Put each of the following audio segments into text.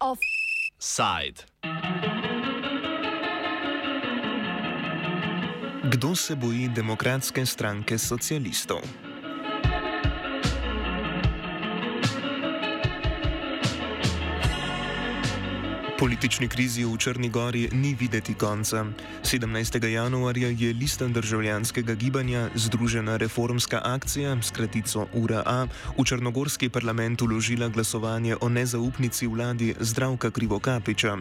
Offside. Kdo se boji demokratske stranke socialistov? Politični krizi v Črni Gori ni videti konca. 17. januarja je lista državljanskega gibanja Združena reformska akcija, skratico URA, v Črnogorski parlament uložila glasovanje o nezaupnici vladi Zdravka Krivokapiča.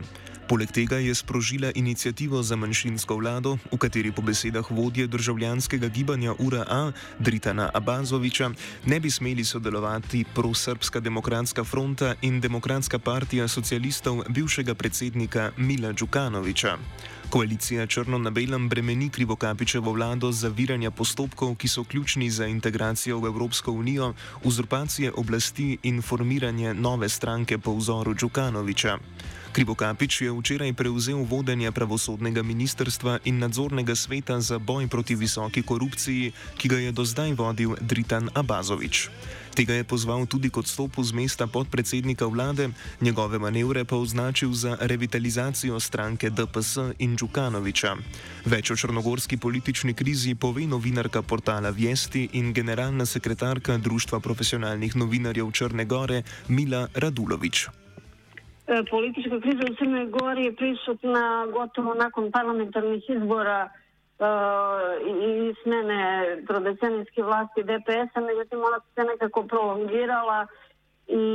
Poleg tega je sprožila inicijativo za manjšinsko vlado, v kateri po besedah vodje državljanskega gibanja URA Dritana Abazoviča ne bi smeli sodelovati prosrpska demokratska fronta in demokratska partija socialistov bivšega predsednika Mila Đukanoviča. Koalicija črno na belem bremeni Krivokapičevo vlado za viranja postopkov, ki so ključni za integracijo v Evropsko unijo, uzurpacije oblasti in formiranje nove stranke po vzoru Đukanoviča. Krivokapič je včeraj prevzel vodenje pravosodnega ministrstva in nadzornega sveta za boj proti visoki korupciji, ki ga je do zdaj vodil Dritan Abazovič. Tega je pozval tudi k odstopu z mesta podpredsednika vlade, njegove manevre pa označil za revitalizacijo stranke DPS in Đukanoviča. Več o črnogorski politični krizi pove novinarka portala Vesti in generalna sekretarka Društva profesionalnih novinarjev Črne Gore Mila Radulovič. E, politička kriza u Crnoj Gori je prisutna gotovo nakon parlamentarnih izbora i smene trodecenijske vlasti DPS-a, međutim ona se nekako prolongirala i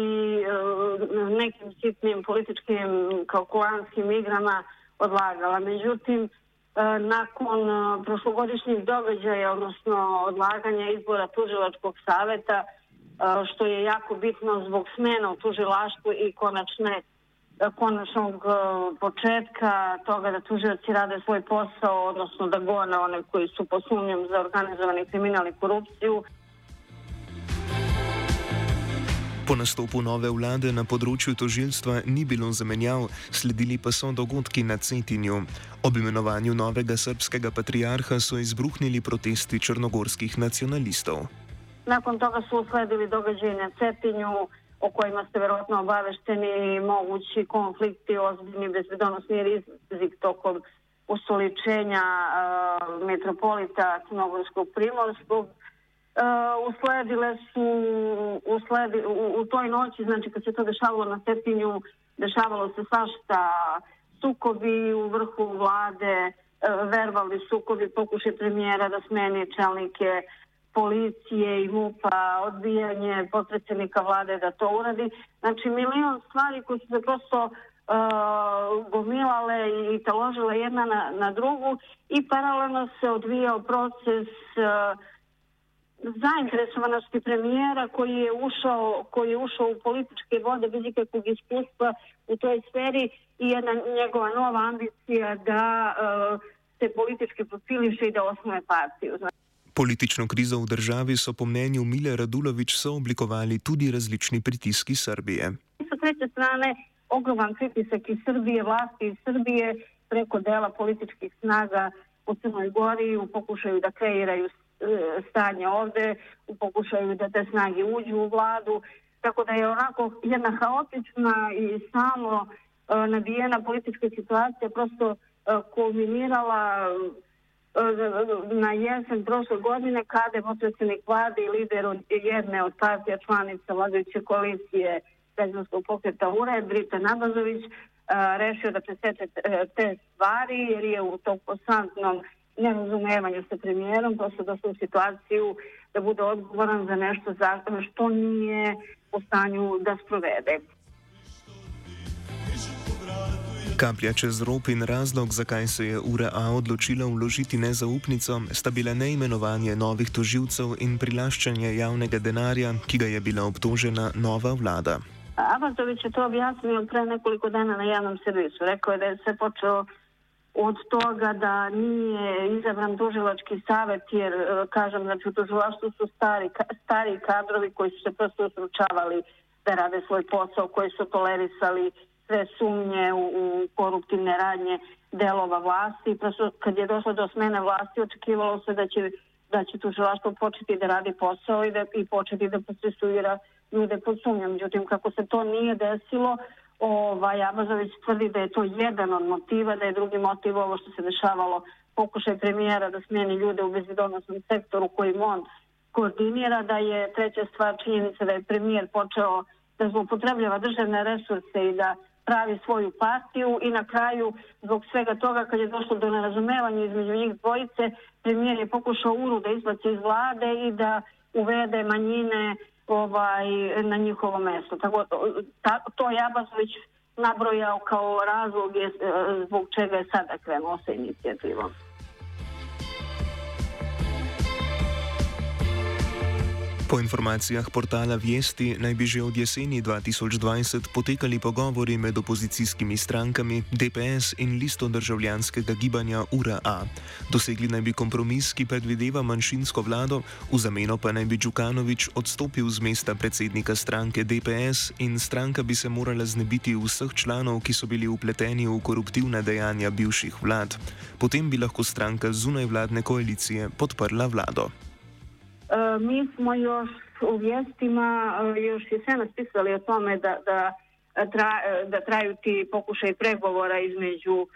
e, nekim sitnim političkim kalkulanskim igrama odlagala. Međutim, e, nakon prošlogodišnjih događaja, odnosno odlaganja izbora tužilačkog saveta, što je jako bitno zbog smena u tužilaštvu i konačne konačnog početka toga da tužioci rade svoj posao, odnosno da gone one koji su posumnjom za organizovani kriminal i korupciju. Po nastopu nove vlade na področju tožilstva ni bilo zamenjav, sledili pa so dogodki na Cetinju. Ob imenovanju novega srpskega patriarha so izbruhnili protesti črnogorskih nacionalistov. Nakon toga su usledili događaji na Cetinju, o kojima ste verovatno obavešteni, mogući konflikti, ozbiljni bezbedonosni rizik tokom ustoličenja uh, metropolita Crnogorskog primorskog. Uh, usledile su usledi, u, u toj noći, znači kad se to dešavalo na Cetinju, dešavalo se svašta sukobi u vrhu vlade, uh, verbalni sukobi, pokušaj premijera da smeni čelnike policije i MUPA, odbijanje potpredsjednika vlade da to uradi. Znači milion stvari koje su se prosto uh, gomilale i taložile jedna na, na drugu i paralelno se odvijao proces uh, zainteresovanosti premijera koji je ušao koji je ušao u političke vode bez ikakvog iskustva u toj sferi i jedna njegova nova ambicija da uh, se politički profiliše i da osnuje partiju. Znači, Politično krizo v državi so po mnenju Mile Radulovič sooblikovali tudi različni pritiski Srbije. Sa treće strane, ogroman pritisak iz Srbije, vlasti iz Srbije preko dela političkih snaga u Crnoj Gori u pokušaju da kreiraju e, stanje ovde, u pokušaju da te snage uđu u vladu, tako da je onako jedna haotična i samo e, nabijena politička situacija prosto e, kulminirala na jesen prošle godine kada je potpredsjednik vlade i lider jedne od partija članica vladajuće koalicije Građanskog pokreta URE, Drita Nabazović, rešio da presete te stvari jer je u tom konstantnom nerazumevanju sa premijerom prosto došao u situaciju da bude odgovoran za nešto što nije u stanju da sprovede. Kaplja čez rob in razlog, zakaj se je URA odločila vložiti nezaupnico, sta bila neimenovanje novih toživcev in prilaščanje javnega denarja, ki ga je bila obtožena nova vlada. Abazović je to objasnio pre nekoliko dana na javnom servisu. Rekao je da je se počeo od toga da nije izabran tužilački savet, jer, kažem, znači u tužilaštvu su stari, stari kadrovi koji su se prosto usručavali da rade svoj posao, koji su tolerisali sve sumnje u, u koruptivne radnje delova vlasti. Prosto kad je došlo do smene vlasti, očekivalo se da će, da će tužilaštvo početi da radi posao i, da, i početi da procesuira ljude pod sumnjom. Međutim, kako se to nije desilo, ovaj, Abazović tvrdi da je to jedan od motiva, da je drugi motiv ovo što se dešavalo pokušaj premijera da smijeni ljude u bezbedonosnom sektoru kojim on koordinira, da je treća stvar činjenica da je premijer počeo da zloupotrebljava državne resurse i da pravi svoju partiju i na kraju zbog svega toga kad je došlo do nerazumevanja između njih dvojice, premijer je pokušao uru da izbaci iz vlade i da uvede manjine ovaj, na njihovo mesto. Tako, ta, to je Abazović nabrojao kao razlog je, zbog čega je sada krenuo sa inicijativom. Po informacijah portala Vesti naj bi že od jeseni 2020 potekali pogovori med opozicijskimi strankami DPS in listo državljanskega gibanja URA. Dosegli naj bi kompromis, ki predvideva manjšinsko vlado, v zameno pa naj bi Džukanovič odstopil z mesta predsednika stranke DPS in stranka bi se morala znebiti vseh članov, ki so bili upleteni v koruptivna dejanja bivših vlad. Potem bi lahko stranka zunaj vladne koalicije podprla vlado. E, mi smo još u vijestima e, još jesenas pisali o tome da, da, tra, da traju ti pokušaj pregovora između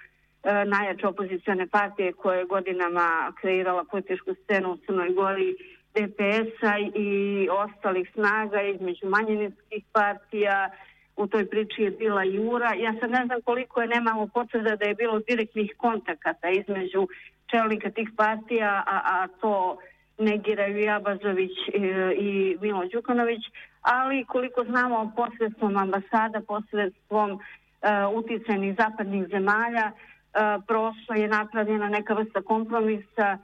e, najjače opozicione partije koje je godinama kreirala političku scenu u Crnoj Gori, DPS-a i ostalih snaga između manjinskih partija, u toj priči je bila Jura. Ja sad ne znam koliko je, nemamo potvrda da je bilo direktnih kontakata između čelnika tih partija, a, a to negiraju i Abazović e, i Milo Đukanović, ali koliko znamo posredstvom ambasada, posredstvom uh, uticajnih zapadnih zemalja, uh, prosto je napravljena neka vrsta kompromisa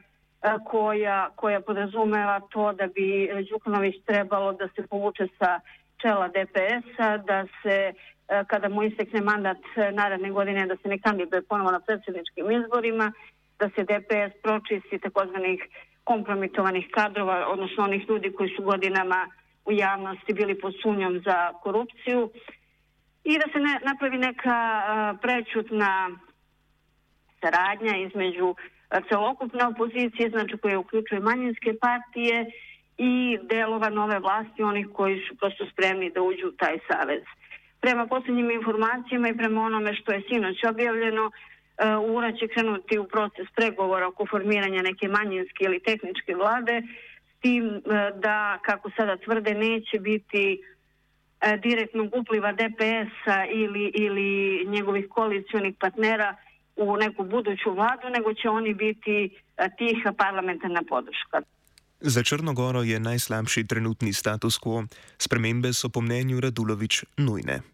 koja, koja podrazumeva to da bi Đukanović trebalo da se povuče sa čela DPS-a, da se kada mu istekne mandat naredne godine da se ne kandiduje ponovo na predsjedničkim izborima, da se DPS pročisti takozvanih kompromitovanih kadrova, odnosno onih ljudi koji su godinama u javnosti bili pod sumnjom za korupciju i da se ne, napravi neka prećutna saradnja između celokupne opozicije, znači koje uključuje manjinske partije i delova nove vlasti, onih koji su prosto spremni da uđu u taj savez. Prema posljednjim informacijama i prema onome što je sinoć objavljeno, URA će krenuti u proces pregovora oko formiranja neke manjinske ili tehničke vlade, s tim e, da, kako sada tvrde, neće biti e, direktnog upliva DPS-a ili, ili njegovih koalicijonih partnera u neku buduću vladu, nego će oni biti tiha parlamentarna podrška. Za Črnogoro je najslabši trenutni status quo. Spremembe so po mnenju Radulovič nujne.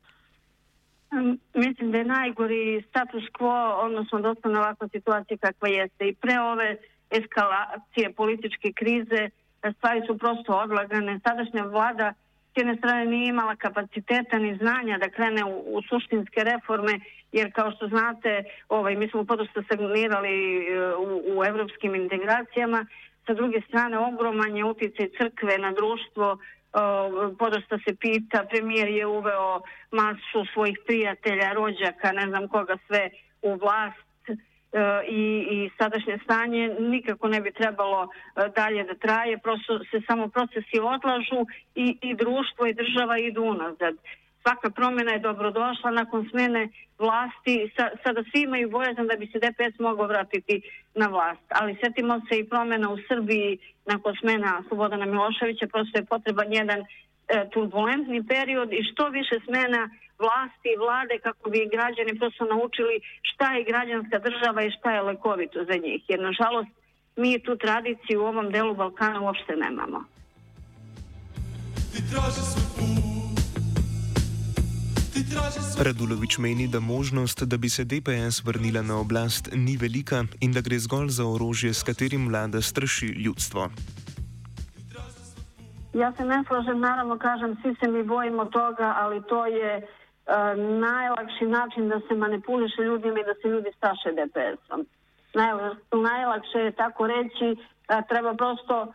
Mislim da je najgori status quo, odnosno ostane ovakva situacija kakva jeste. I pre ove eskalacije političke krize stvari su prosto odlagane. Sadašnja vlada s jedne strane nije imala kapaciteta ni znanja da krene u, u suštinske reforme, jer kao što znate, ovaj, mi smo podosta stagnirali e, u, u evropskim integracijama. Sa druge strane, ogroman je utjecaj crkve na društvo, podosta se pita, premijer je uveo masu svojih prijatelja, rođaka, ne znam koga sve u vlast e, i, i sadašnje stanje nikako ne bi trebalo e, dalje da traje, prosto se samo procesi odlažu i, i društvo i država idu unazad svaka promjena je dobrodošla nakon smene vlasti. Sa, sada svi imaju bojazan da bi se DPS mogao vratiti na vlast. Ali setimo se i promjena u Srbiji nakon smena Slobodana Miloševića. Prosto je potreban jedan e, turbulentni period i što više smena vlasti i vlade kako bi građani prosto naučili šta je građanska država i šta je lekovito za njih. Jer nažalost mi tu tradiciju u ovom delu Balkana uopšte nemamo. Ti traži svoj put Radulovič meni, da možnost, da bi se DPS vrnila na oblast, ni velika in da gre zgolj za orožje, s katerim vlada straši ljudstvo. Ja se ne slažem, naravno kažem, svi se mi bojimo toga, ali to je uh, najlakši način da se manipuliše ljudima i da se ljudi straše DPS-om. Naj, najlakše je tako reći, uh, treba prosto uh,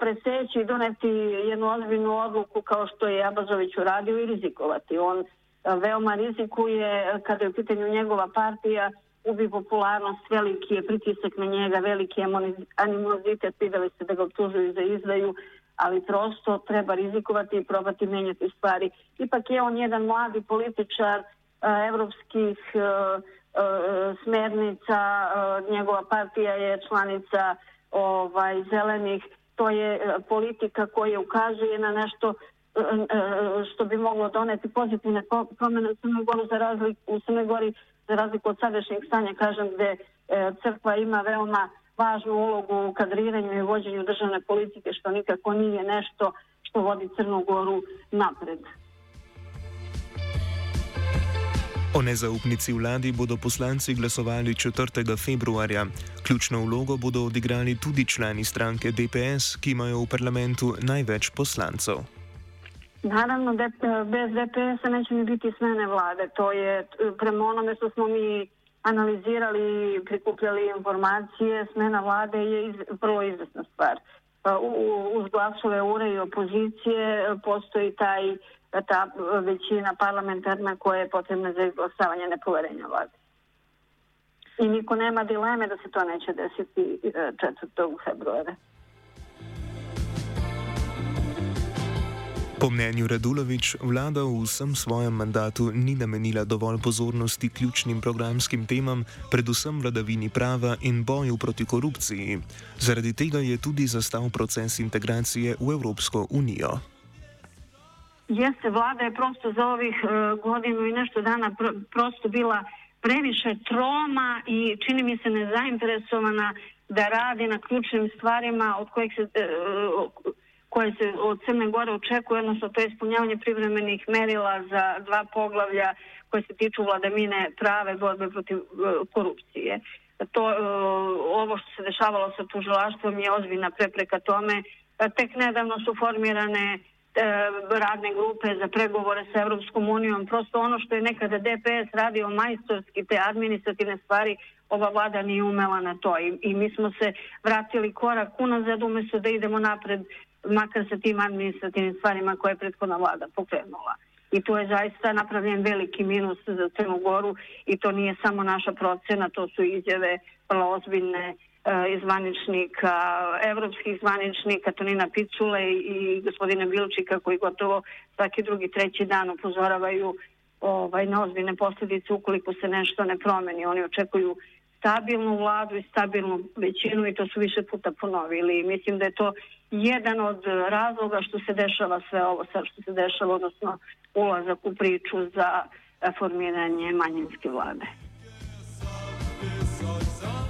preseći i doneti jednu ozbiljnu odluku kao što je Abazović uradio i rizikovati. On veoma rizikuje kada je u pitanju njegova partija gubi popularnost, veliki je pritisak na njega, veliki je animozitet, videli ste da ga obtužuju za izdaju, ali prosto treba rizikovati i probati menjati stvari. Ipak je on jedan mladi političar evropskih smernica, njegova partija je članica ovaj, zelenih, to je politika koja ukazuje na nešto što bi moglo doneti pozitivne promene u Crnoj Gori za razliku, u Crnoj Gori za razliku od sadašnjeg stanja, kažem, gde crkva ima veoma važnu ulogu u kadriranju i vođenju državne politike, što nikako nije nešto što vodi Crnu Goru napred. O nezaupnici vladi bodo poslanci glasovali 4. februarja. Ključno vlogo bodo odigrali tudi člani stranke DPS, ki imajo v parlamentu največ poslancev. Naravno, bez DPS-a neće ni biti smene vlade. To je prema onome što smo mi analizirali i prikupljali informacije, smena vlade je iz, vrlo izvesna stvar. Uz glasove ure i opozicije postoji taj, ta većina parlamentarna koja je potrebna za izglasavanje nepoverenja vlade. I niko nema dileme da se to neće desiti 4. februara. Po mnenju Radulovič, vlada v vsem svojem mandatu ni namenila dovolj pozornosti ključnim programskim temam, predvsem vladavini prava in boju proti korupciji. Zaradi tega je tudi zastal proces integracije v Evropsko unijo. Jeste, vlada je prosto za ovih uh, godinu i nešto dana pr prosto bila previše troma i čini mi se nezainteresovana da radi na ključnim stvarima od kojih se uh, koje se od Crne Gore očekuje, odnosno to je ispunjavanje privremenih merila za dva poglavlja koje se tiču vladamine prave borbe protiv e, korupcije. To, e, ovo što se dešavalo sa tužilaštvom je ozbiljna prepreka tome. E, tek nedavno su formirane radne grupe za pregovore sa Evropskom unijom. Prosto ono što je nekada DPS radio majstorski, te administrativne stvari, ova vlada nije umela na to. I, i mi smo se vratili korak unazad umesto da idemo napred makar sa tim administrativnim stvarima koje je prethodna vlada pokrenula. I tu je zaista napravljen veliki minus za Crnu Goru i to nije samo naša procena, to su izjave vrlo ozbiljne e, zvaničnika, evropskih zvaničnika, Tonina Picule i gospodina Bilčika koji gotovo svaki drugi, treći dan upozoravaju ovaj, na ozbiljne posljedice ukoliko se nešto ne promeni. Oni očekuju stabilnu vladu i stabilnu većinu i to su više puta ponovili. Mislim da je to jedan od razloga što se dešava sve ovo sad što se dešava, odnosno ulazak u priču za formiranje manjinske vlade.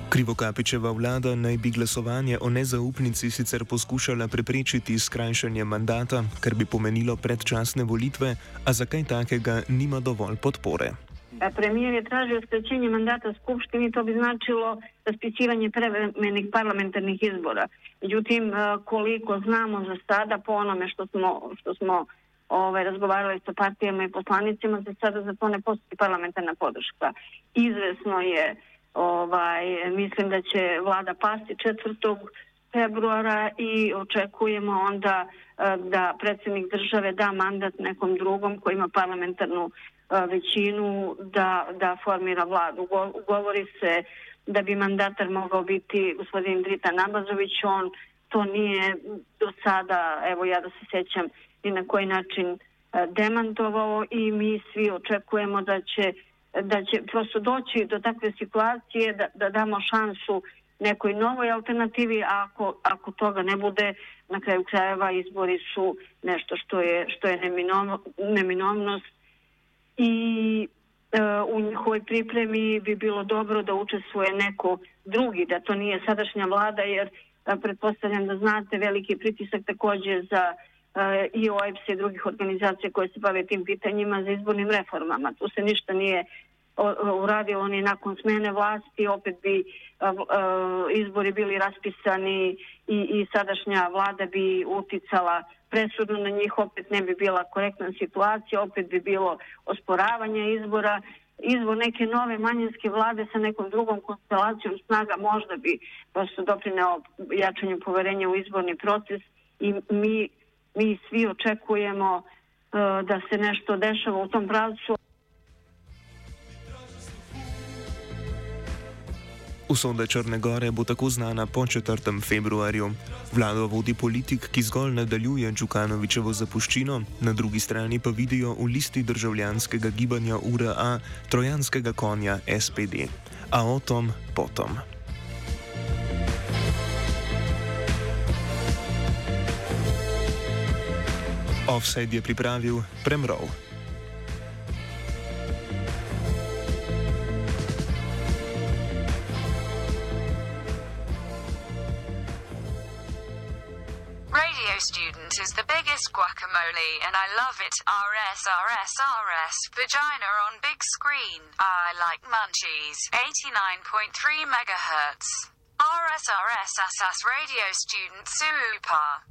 Krivokapičeva vlada naj bi glasovanje o nezaupnici sicer poskušala preprečiti skrajšanje mandata, kar bi pomenilo predčasne volitve, a za kaj takega nima dovolj podpore. Premijer je tražio skraćenje mandata Skupštini, to bi značilo raspisivanje prevremenih parlamentarnih izbora. Međutim, koliko znamo za sada, po onome što smo, što smo ovaj, razgovarali sa partijama i poslanicima, za sada za to ne postoji parlamentarna podrška. Izvesno je, ovaj, mislim da će vlada pasti 4. februara i očekujemo onda da predsjednik države da mandat nekom drugom koji ima parlamentarnu većinu da, da formira vladu. Govori se da bi mandatar mogao biti gospodin Drita Nabazović, on to nije do sada, evo ja da se sjećam, ni na koji način demantovao i mi svi očekujemo da će, da će prosto doći do takve situacije da, da damo šansu nekoj novoj alternativi, a ako, ako toga ne bude, na kraju krajeva izbori su nešto što je, što je neminovnost i e, u njihovoj pripremi bi bilo dobro da učestvuje neko drugi, da to nije sadašnja vlada, jer e, pretpostavljam da znate veliki pritisak takođe za e, i OEPS i drugih organizacija koje se bave tim pitanjima za izbornim reformama. Tu se ništa nije uradilo ni nakon smene vlasti, opet bi izbori bili raspisani i, i sadašnja vlada bi uticala presudno na njih, opet ne bi bila korektna situacija, opet bi bilo osporavanje izbora, izbor neke nove manjinske vlade sa nekom drugom konstelacijom snaga možda bi prosto doprineo jačanju poverenja u izborni proces i mi, mi svi očekujemo uh, da se nešto dešava u tom pravcu. Usoda Črne Gore bo tako znana po 4. februarju. Vlado vodi politik, ki zgolj nadaljuje Džukanovičevo zapuščino, na drugi strani pa vidijo v listi državljanskega gibanja URA trojanskega konja SPD. A o tom potom. Offset je pripravil Premrov. Student is the biggest guacamole and I love it. RS, RS, RS. Vagina on big screen. I like munchies. 89.3 megahertz. RS, RS, SS radio student super.